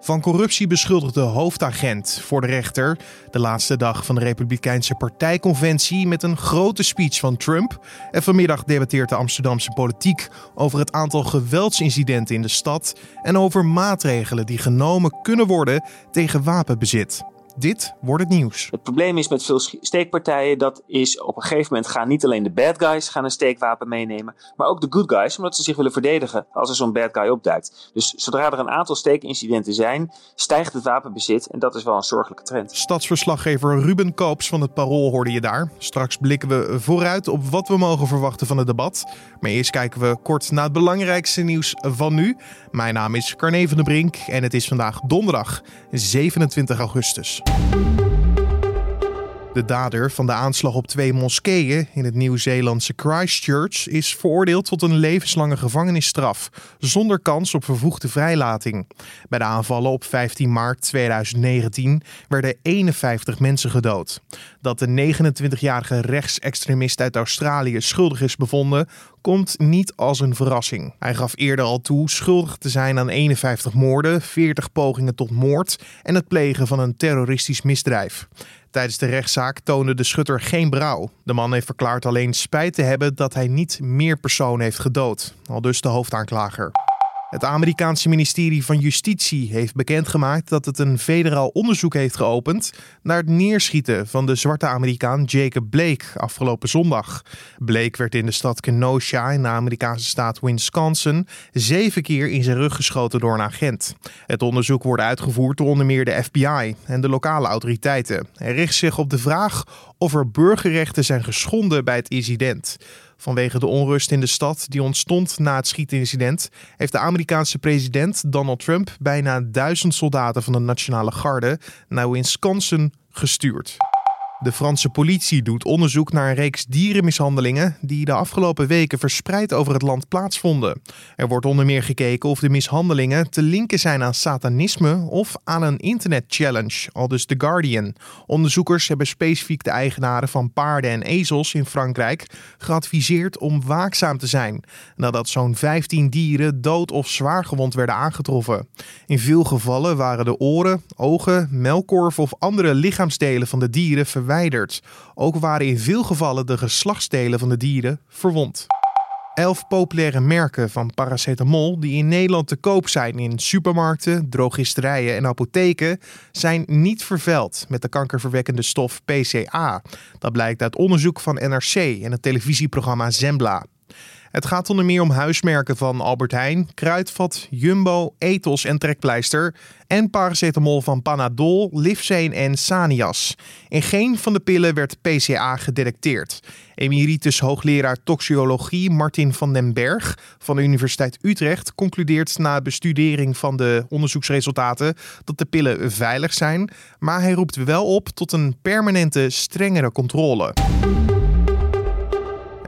Van corruptie beschuldigde hoofdagent voor de rechter. De laatste dag van de Republikeinse partijconventie met een grote speech van Trump. En vanmiddag debatteert de Amsterdamse politiek over het aantal geweldsincidenten in de stad. En over maatregelen die genomen kunnen worden tegen wapenbezit. Dit wordt het nieuws. Het probleem is met veel steekpartijen, dat is op een gegeven moment gaan niet alleen de bad guys gaan een steekwapen meenemen, maar ook de good guys, omdat ze zich willen verdedigen als er zo'n bad guy opduikt. Dus zodra er een aantal steekincidenten zijn, stijgt het wapenbezit en dat is wel een zorgelijke trend. Stadsverslaggever Ruben Koops van het Parool hoorde je daar. Straks blikken we vooruit op wat we mogen verwachten van het debat. Maar eerst kijken we kort naar het belangrijkste nieuws van nu. Mijn naam is Carne van der Brink en het is vandaag donderdag 27 augustus. De dader van de aanslag op twee moskeeën in het Nieuw-Zeelandse Christchurch is veroordeeld tot een levenslange gevangenisstraf, zonder kans op vervoegde vrijlating. Bij de aanvallen op 15 maart 2019 werden 51 mensen gedood. Dat de 29-jarige rechtsextremist uit Australië schuldig is bevonden, komt niet als een verrassing. Hij gaf eerder al toe schuldig te zijn aan 51 moorden, 40 pogingen tot moord en het plegen van een terroristisch misdrijf. Tijdens de rechtszaak toonde de schutter geen brouw. De man heeft verklaard alleen spijt te hebben dat hij niet meer personen heeft gedood. Al dus de hoofdaanklager. Het Amerikaanse ministerie van Justitie heeft bekendgemaakt dat het een federaal onderzoek heeft geopend naar het neerschieten van de zwarte Amerikaan Jacob Blake afgelopen zondag. Blake werd in de stad Kenosha in de Amerikaanse staat Wisconsin zeven keer in zijn rug geschoten door een agent. Het onderzoek wordt uitgevoerd door onder meer de FBI en de lokale autoriteiten. Het richt zich op de vraag of er burgerrechten zijn geschonden bij het incident. Vanwege de onrust in de stad die ontstond na het schietincident, heeft de Amerikaanse president Donald Trump bijna duizend soldaten van de Nationale Garde naar Wisconsin gestuurd. De Franse politie doet onderzoek naar een reeks dierenmishandelingen die de afgelopen weken verspreid over het land plaatsvonden. Er wordt onder meer gekeken of de mishandelingen te linken zijn aan satanisme of aan een internetchallenge, al dus The Guardian. Onderzoekers hebben specifiek de eigenaren van paarden en ezels in Frankrijk geadviseerd om waakzaam te zijn, nadat zo'n 15 dieren dood of zwaar gewond werden aangetroffen. In veel gevallen waren de oren, ogen, melkkorf of andere lichaamsdelen van de dieren verwijderd Ook waren in veel gevallen de geslachtsdelen van de dieren verwond. Elf populaire merken van paracetamol die in Nederland te koop zijn in supermarkten, drogisterijen en apotheken zijn niet vervuild met de kankerverwekkende stof PCA. Dat blijkt uit onderzoek van NRC en het televisieprogramma Zembla. Het gaat onder meer om huismerken van Albert Heijn, Kruidvat, Jumbo, Ethos en Trekpleister en paracetamol van Panadol, Livzeen en Sanias. In geen van de pillen werd PCA gedetecteerd. Emeritus hoogleraar toxicologie Martin van den Berg van de Universiteit Utrecht concludeert na bestudering van de onderzoeksresultaten dat de pillen veilig zijn, maar hij roept wel op tot een permanente strengere controle.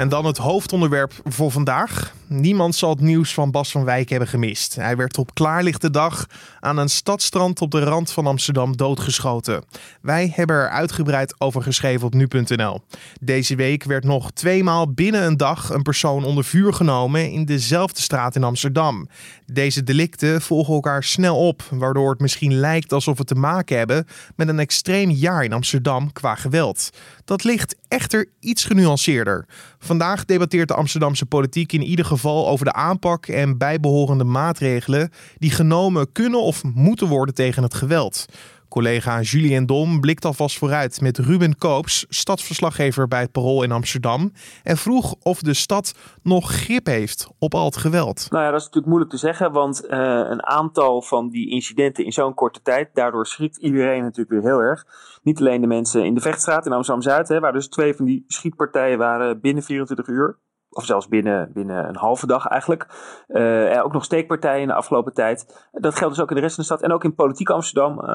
En dan het hoofdonderwerp voor vandaag. Niemand zal het nieuws van Bas van Wijk hebben gemist. Hij werd op klaarlichte dag aan een stadstrand op de rand van Amsterdam doodgeschoten. Wij hebben er uitgebreid over geschreven op nu.nl. Deze week werd nog tweemaal binnen een dag een persoon onder vuur genomen in dezelfde straat in Amsterdam. Deze delicten volgen elkaar snel op, waardoor het misschien lijkt alsof we te maken hebben met een extreem jaar in Amsterdam qua geweld. Dat ligt echter iets genuanceerder. Vandaag debatteert de Amsterdamse politiek in ieder geval over de aanpak en bijbehorende maatregelen die genomen kunnen of moeten worden tegen het geweld. Collega Julien Dom blikt alvast vooruit met Ruben Koops, stadsverslaggever bij het Parool in Amsterdam, en vroeg of de stad nog grip heeft op al het geweld. Nou ja, dat is natuurlijk moeilijk te zeggen, want uh, een aantal van die incidenten in zo'n korte tijd, daardoor schrikt iedereen natuurlijk weer heel erg. Niet alleen de mensen in de Vechtstraat in Amsterdam-Zuid, waar dus twee van die schietpartijen waren binnen 24 uur of zelfs binnen, binnen een halve dag eigenlijk. Uh, ook nog steekpartijen in de afgelopen tijd. Dat geldt dus ook in de rest van de stad en ook in politiek Amsterdam. Uh,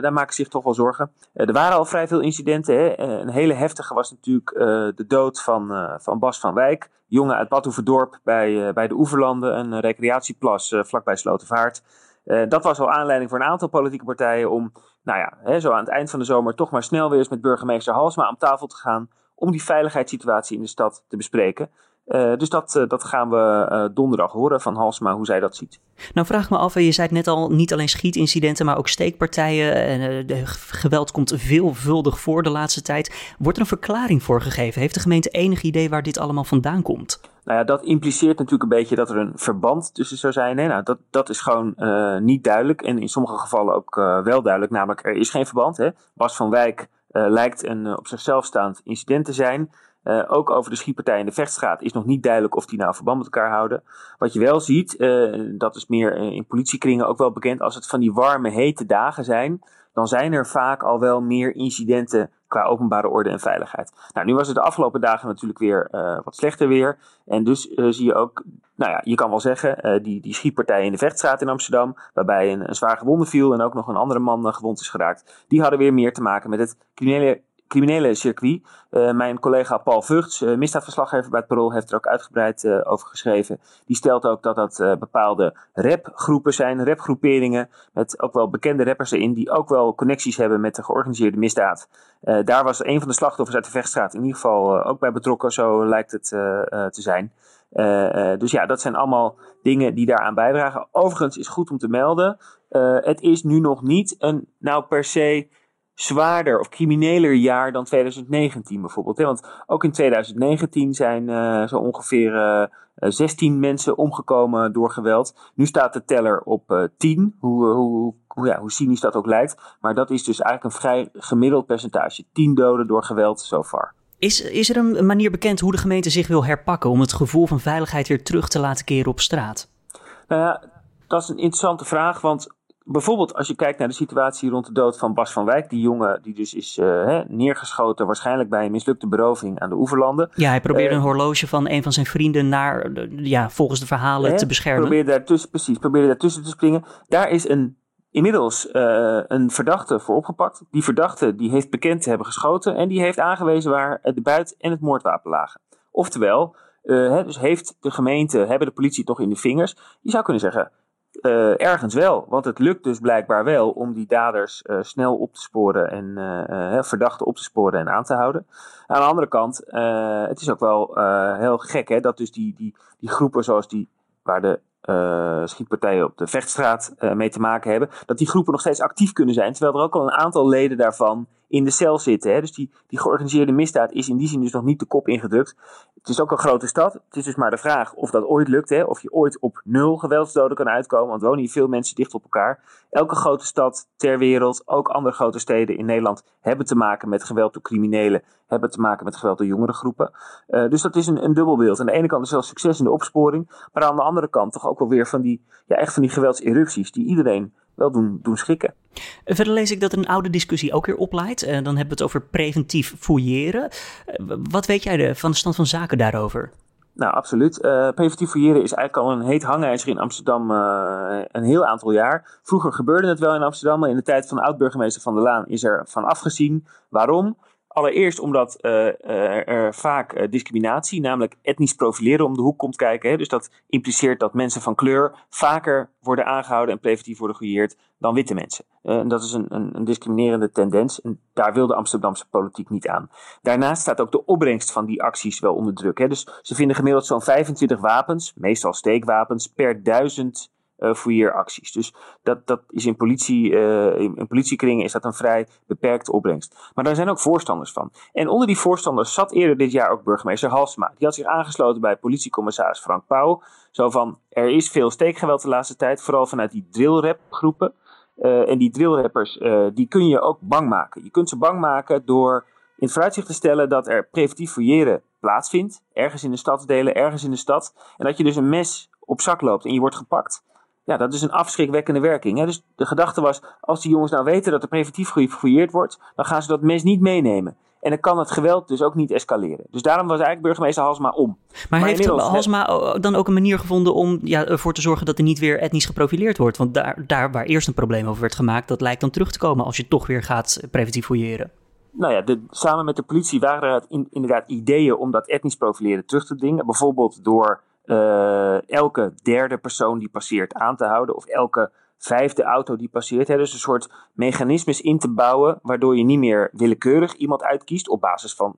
daar maken zich toch wel zorgen. Uh, er waren al vrij veel incidenten. Hè. een hele heftige was natuurlijk de dood van, van Bas van Wijk. Jongen uit Badhoevedorp bij, bij de Oeverlanden, een recreatieplas vlakbij Slotenvaart. dat was al aanleiding voor een aantal politieke partijen om, nou ja, hè, zo aan het eind van de zomer toch maar snel weer eens met burgemeester Halsma aan tafel te gaan om die veiligheidssituatie in de stad te bespreken. Dus dat, dat gaan we donderdag horen van Halsma, hoe zij dat ziet. Nou vraag me af, je zei het net al, niet alleen schietincidenten, maar ook steekpartijen. En, de geweld komt veelvuldig voor de laatste tijd. Wordt er een verklaring voor gegeven? Heeft de gemeente enig idee waar dit allemaal vandaan komt? Nou ja, dat impliceert natuurlijk een beetje dat er een verband tussen zou zijn. Hè? Nou, dat, dat is gewoon niet duidelijk. En in sommige gevallen ook wel duidelijk. Namelijk, er is geen verband. Hè? Bas van Wijk lijkt een op zichzelf staand incident te zijn. Uh, ook over de schietpartij in de vechtstraat is nog niet duidelijk of die nou verband met elkaar houden. Wat je wel ziet, uh, dat is meer in politiekringen ook wel bekend, als het van die warme, hete dagen zijn, dan zijn er vaak al wel meer incidenten qua openbare orde en veiligheid. Nou, nu was het de afgelopen dagen natuurlijk weer wat slechter weer. En dus zie je ook, nou ja, je kan wel zeggen, die, die schietpartij in de Vechtstraat in Amsterdam, waarbij een, een zwaar gewonde viel en ook nog een andere man gewond is geraakt, die hadden weer meer te maken met het criminele criminele circuit. Uh, mijn collega Paul Vugts, uh, misdaadverslaggever bij het Parool, heeft er ook uitgebreid uh, over geschreven. Die stelt ook dat dat bepaalde rapgroepen zijn, rapgroeperingen, met ook wel bekende rappers erin, die ook wel connecties hebben met de georganiseerde misdaad. daar was een van de slachtoffers uit de Vechtstraat in ieder geval ook bij betrokken, zo lijkt het te zijn. dus ja, dat zijn allemaal dingen die daaraan bijdragen. Overigens is goed om te melden, het is nu nog niet een, nou per se zwaarder of crimineler jaar dan 2019 bijvoorbeeld. Hè? Want ook in 2019 zijn uh, zo ongeveer uh, eh, 16 mensen omgekomen door geweld. Nu staat de teller op uh, 10, hoe, hoe, hoe, ja, hoe cynisch dat ook lijkt. Maar dat is dus eigenlijk een vrij gemiddeld percentage. 10 doden door geweld so far. Is, is er een manier bekend hoe de gemeente zich wil herpakken om het gevoel van veiligheid weer terug te laten keren op straat? Nou ja, dat is een interessante vraag, want bijvoorbeeld als je kijkt naar de situatie rond de dood van Bas van Wijk, die jongen die dus is uh, hè, neergeschoten, waarschijnlijk bij een mislukte beroving aan de oeverlanden. Ja, hij probeerde uh, een horloge van een van zijn vrienden naar, ja, volgens de verhalen hè, te beschermen. Probeerde daartussen, precies, probeerde daartussen te springen. Daar is een, inmiddels uh, een verdachte voor opgepakt. Die verdachte die heeft bekend te hebben geschoten en die heeft aangewezen waar de buit en het moordwapen lagen. Oftewel, hè, dus heeft de gemeente, hebben de politie toch in de vingers. Je zou kunnen zeggen, uh, ergens wel, want het lukt dus blijkbaar wel om die daders uh, snel op te sporen en uh, verdachten op te sporen en aan te houden. Aan de andere kant, het is ook wel heel gek hè, dat dus die, die, die groepen zoals die waar de schietpartijen op de vechtstraat mee te maken hebben, dat die groepen nog steeds actief kunnen zijn, terwijl er ook al een aantal leden daarvan in de cel zitten. Hè. Dus die, die georganiseerde misdaad is in die zin dus nog niet de kop ingedrukt. Het is ook een grote stad. Het is dus maar de vraag of dat ooit lukt. Hè. Of je ooit op nul geweldsdoden kan uitkomen. Want wonen hier veel mensen dicht op elkaar. Elke grote stad ter wereld, ook andere grote steden in Nederland, hebben te maken met geweld door criminelen. Hebben te maken met geweld door jongere groepen. Uh, dus dat is een, een dubbelbeeld. Aan de ene kant is wel succes in de opsporing. Maar aan de andere kant toch ook wel weer van die, ja, echt van die geweldserupties die iedereen wel doen, doen schrikken. Verder lees ik dat een oude discussie ook weer opleidt. En dan hebben we het over preventief fouilleren. Wat weet jij van de stand van zaken daarover? Nou, absoluut. Uh, preventief fouilleren is eigenlijk al een heet hangijzer in Amsterdam uh, een heel aantal jaar. Vroeger gebeurde het wel in Amsterdam, maar in de tijd van oud-burgemeester Van der Laan is er van afgezien. Waarom? Allereerst omdat uh, er vaak uh, discriminatie, namelijk etnisch profileren, om de hoek komt kijken. Hè? Dus dat impliceert dat mensen van kleur vaker worden aangehouden en preventief worden gefouilleerd dan witte mensen. en dat is een, een, een, discriminerende tendens en daar wil de Amsterdamse politiek niet aan. Daarnaast staat ook de opbrengst van die acties wel onder druk. Hè? Dus ze vinden gemiddeld zo'n 25 wapens, meestal steekwapens, per duizend fouilleeracties. Dus dat, dat is in, politie, uh, in, in, politiekringen is dat een vrij beperkte opbrengst. Maar daar zijn ook voorstanders van. En onder die voorstanders zat eerder dit jaar ook burgemeester Halsma. Die had zich aangesloten bij politiecommissaris Frank Pauw. Zo van, er is veel steekgeweld de laatste tijd, vooral vanuit die drillrap-groepen. Uh, en die drillrappers, die kun je ook bang maken. Je kunt ze bang maken door in het vooruitzicht te stellen dat er preventief fouilleren plaatsvindt. Ergens in de stadsdelen, ergens in de stad. En dat je dus een mes op zak loopt en je wordt gepakt. Ja, dat is een afschrikwekkende werking. Hè? Dus de gedachte was, als die jongens nou weten dat er preventief gefouilleerd wordt, dan gaan ze dat mes niet meenemen. En dan kan het geweld dus ook niet escaleren. Dus daarom was eigenlijk burgemeester Halsma om. Maar, maar heeft Halsma dan ook een manier gevonden om ja, ervoor te zorgen dat er niet weer etnisch geprofileerd wordt? Want daar, daar waar eerst een probleem over werd gemaakt, dat lijkt dan terug te komen als je toch weer gaat preventief fouilleren. Nou ja, de, samen met de politie waren er in, inderdaad ideeën om dat etnisch profileren terug te dringen. Bijvoorbeeld door elke derde persoon die passeert aan te houden. Of elke vijfde auto die passeert. Hè, dus een soort mechanismes in te bouwen. Waardoor je niet meer willekeurig iemand uitkiest op basis van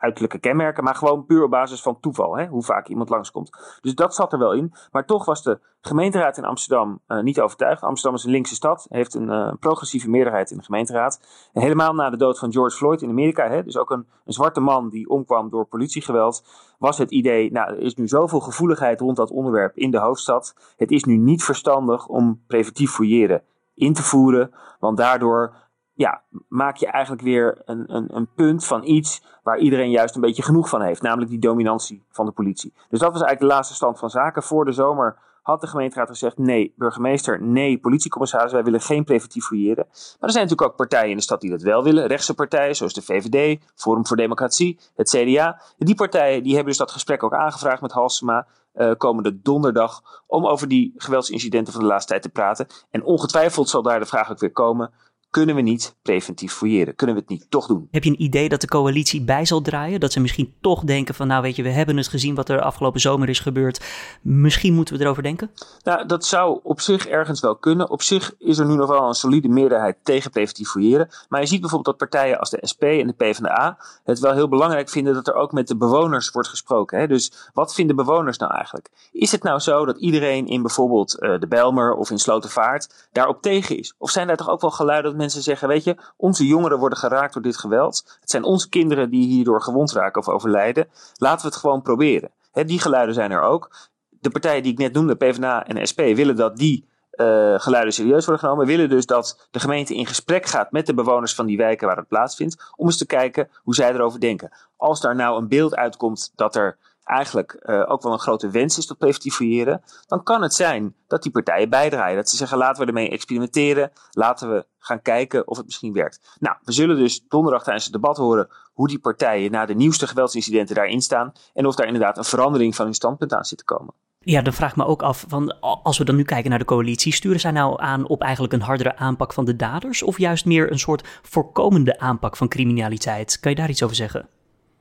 uiterlijke kenmerken, maar gewoon puur op basis van toeval, hè, hoe vaak iemand langskomt. Dus dat zat er wel in. Maar toch was de gemeenteraad in Amsterdam uh, niet overtuigd. Amsterdam is een linkse stad, heeft een uh, progressieve meerderheid in de gemeenteraad. En helemaal na de dood van George Floyd in Amerika, hè, dus ook een, een zwarte man die omkwam door politiegeweld, was het idee, nou, er is nu zoveel gevoeligheid rond dat onderwerp in de hoofdstad. Het is nu niet verstandig om preventief fouilleren in te voeren, want daardoor ja, maak je eigenlijk weer een, een, een punt van iets waar iedereen juist een beetje genoeg van heeft, namelijk die dominantie van de politie. Dus dat was eigenlijk de laatste stand van zaken. Voor de zomer had de gemeenteraad gezegd: nee, burgemeester, nee, politiecommissaris, wij willen geen preventief fouilleren. Maar er zijn natuurlijk ook partijen in de stad die dat wel willen. Rechtse partijen, zoals de VVD, Forum voor Democratie, het CDA. Die partijen die hebben dus dat gesprek ook aangevraagd met Halsema. Uh, komende donderdag om over die geweldsincidenten van de laatste tijd te praten. En ongetwijfeld zal daar de vraag ook weer komen: kunnen we niet preventief fouilleren? Kunnen we het niet toch doen? Heb je een idee dat de coalitie bij zal draaien? Dat ze misschien toch denken van, nou weet je, we hebben het gezien wat er afgelopen zomer is gebeurd. Misschien moeten we erover denken? Nou, dat zou op zich ergens wel kunnen. Op zich is er nu nog wel een solide meerderheid tegen preventief fouilleren. Maar je ziet bijvoorbeeld dat partijen als de SP en de PvdA het wel heel belangrijk vinden dat er ook met de bewoners wordt gesproken. Hè? Dus wat vinden bewoners nou eigenlijk? Is het nou zo dat iedereen in bijvoorbeeld uh, de Belmer of in Slotervaart daarop tegen is? Of zijn daar toch ook wel geluiden mensen zeggen: Weet je, onze jongeren worden geraakt door dit geweld. Het zijn onze kinderen die hierdoor gewond raken of overlijden. Laten we het gewoon proberen. die geluiden zijn er ook. De partijen die ik net noemde, PvdA en SP, willen dat die uh, geluiden serieus worden genomen. Willen dus dat de gemeente in gesprek gaat met de bewoners van die wijken waar het plaatsvindt. Om eens te kijken hoe zij erover denken. Als daar nou een beeld uitkomt dat er eigenlijk uh, ook wel een grote wens is tot preventief dan kan het zijn dat die partijen bijdragen. Dat ze zeggen laten we ermee experimenteren, laten we gaan kijken of het misschien werkt. Nou, we zullen dus donderdag tijdens het debat horen hoe die partijen na de nieuwste geweldsincidenten daarin staan en of daar inderdaad een verandering van hun standpunt aan zit te komen. Ja, dan vraag ik me ook af, van, als we dan nu kijken naar de coalitie, sturen zij nou aan op eigenlijk een hardere aanpak van de daders of juist meer een soort voorkomende aanpak van criminaliteit? Kan je daar iets over zeggen?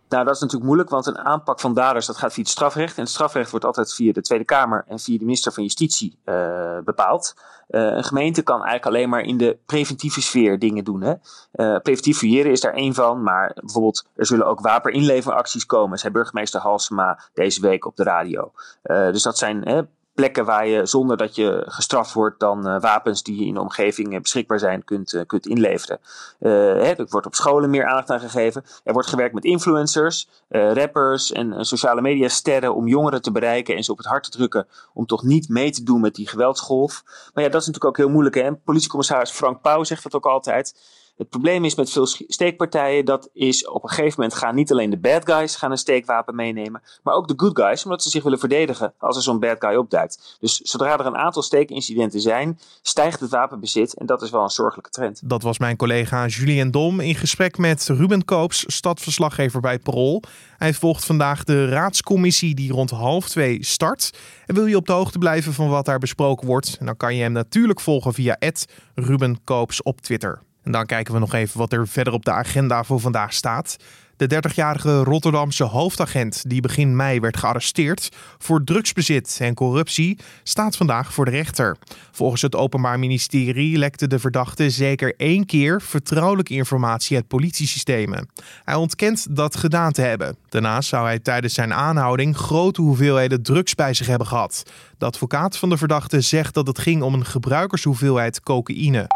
Nou, dat is natuurlijk moeilijk, want een aanpak van daders dat gaat via het strafrecht. En het strafrecht wordt altijd via de Tweede Kamer en via de minister van Justitie uh, bepaald. Uh, een gemeente kan eigenlijk alleen maar in de preventieve sfeer dingen doen. Hè? Uh, preventief fouilleren is daar één van, maar bijvoorbeeld er zullen ook wapeninleveracties komen, zei burgemeester Halsema deze week op de radio. dus dat zijn plekken waar je zonder dat je gestraft wordt dan uh, wapens die in de omgeving uh, beschikbaar zijn kunt, uh, kunt inleveren. Hè, er wordt op scholen meer aandacht aan gegeven. Er wordt gewerkt met influencers, rappers en sociale media sterren om jongeren te bereiken en ze op het hart te drukken om toch niet mee te doen met die geweldsgolf. Maar ja, dat is natuurlijk ook heel moeilijk. Hè? Politiecommissaris Frank Pauw zegt dat ook altijd. Het probleem is met veel steekpartijen, dat is op een gegeven moment gaan niet alleen de bad guys gaan een steekwapen meenemen, maar ook de good guys, omdat ze zich willen verdedigen als er zo'n bad guy opduikt. Dus zodra er een aantal steekincidenten zijn, stijgt het wapenbezit en dat is wel een zorgelijke trend. Dat was mijn collega Julien Dom in gesprek met Ruben Koops, stadverslaggever bij Parool. Hij volgt vandaag de raadscommissie die rond half twee start. En wil je op de hoogte blijven van wat daar besproken wordt, dan kan je hem natuurlijk volgen via Ruben Koops op Twitter. Dan kijken we nog even wat er verder op de agenda voor vandaag staat. De 30-jarige Rotterdamse hoofdagent die begin mei werd gearresteerd voor drugsbezit en corruptie staat vandaag voor de rechter. Volgens het Openbaar Ministerie lekte de verdachte zeker één keer vertrouwelijke informatie uit politiesystemen. Hij ontkent dat gedaan te hebben. Daarnaast zou hij tijdens zijn aanhouding grote hoeveelheden drugs bij zich hebben gehad. De advocaat van de verdachte zegt dat het ging om een gebruikershoeveelheid cocaïne.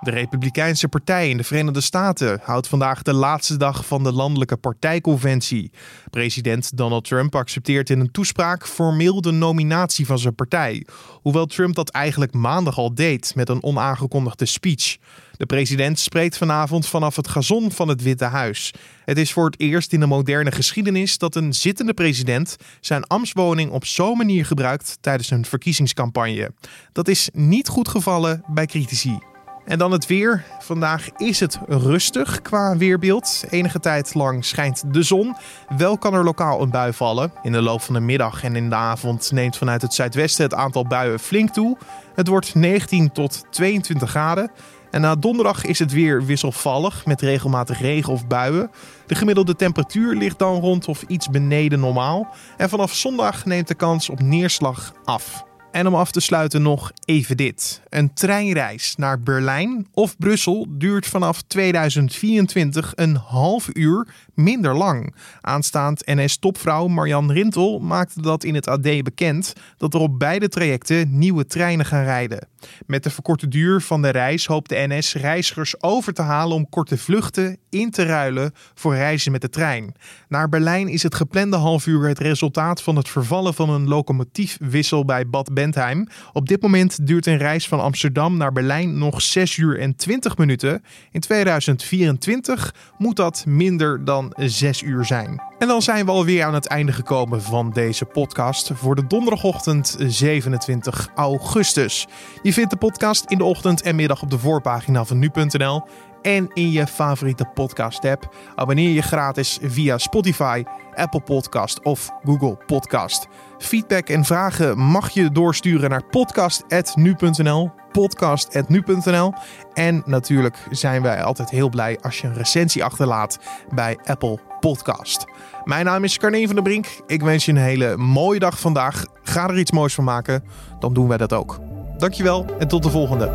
De Republikeinse Partij in de Verenigde Staten houdt vandaag de laatste dag van de landelijke partijconventie. President Donald Trump accepteert in een toespraak formeel de nominatie van zijn partij, hoewel Trump dat eigenlijk maandag al deed met een onaangekondigde speech. De president spreekt vanavond vanaf het gazon van het Witte Huis. Het is voor het eerst in de moderne geschiedenis dat een zittende president zijn ambtswoning op zo'n manier gebruikt tijdens een verkiezingscampagne. Dat is niet goed gevallen bij critici. En dan het weer. Vandaag is het rustig qua weerbeeld. Enige tijd lang schijnt de zon. Wel kan er lokaal een bui vallen. In de loop van de middag en in de avond neemt vanuit het zuidwesten het aantal buien flink toe. Het wordt 19 tot 22 graden. En na donderdag is het weer wisselvallig met regelmatig regen of buien. De gemiddelde temperatuur ligt dan rond of iets beneden normaal. En vanaf zondag neemt de kans op neerslag af. En om af te sluiten nog even dit. Een treinreis naar Berlijn of Brussel duurt vanaf 2024 een half uur minder lang. Aanstaand NS-topvrouw Marjan Rintel maakte dat in het AD bekend dat er op beide trajecten nieuwe treinen gaan rijden. Met de verkorte duur van de reis hoopt de NS reizigers over te halen om korte vluchten in te ruilen voor reizen met de trein. Naar Berlijn is het geplande half uur het resultaat van het vervallen van een locomotiefwissel bij Bad Bentheim. Op dit moment duurt een reis van Amsterdam naar Berlijn nog 6 uur en 20 minuten. In 2024 moet dat minder dan 6 uur zijn. En dan zijn we alweer aan het einde gekomen van deze podcast voor de donderdagochtend 27 augustus. Je vindt de podcast in de ochtend en middag op de voorpagina van nu.nl en in je favoriete podcast-app. Abonneer je gratis via Spotify, Apple Podcast of Google Podcast. Feedback en vragen mag je doorsturen naar podcast.nu.nl podcast.nu.nl. En natuurlijk zijn wij altijd heel blij als je een recensie achterlaat bij Apple Podcast. Mijn naam is Carne van der Brink. Ik wens je een hele mooie dag vandaag. Ga er iets moois van maken, dan doen wij dat ook. Dankjewel en tot de volgende.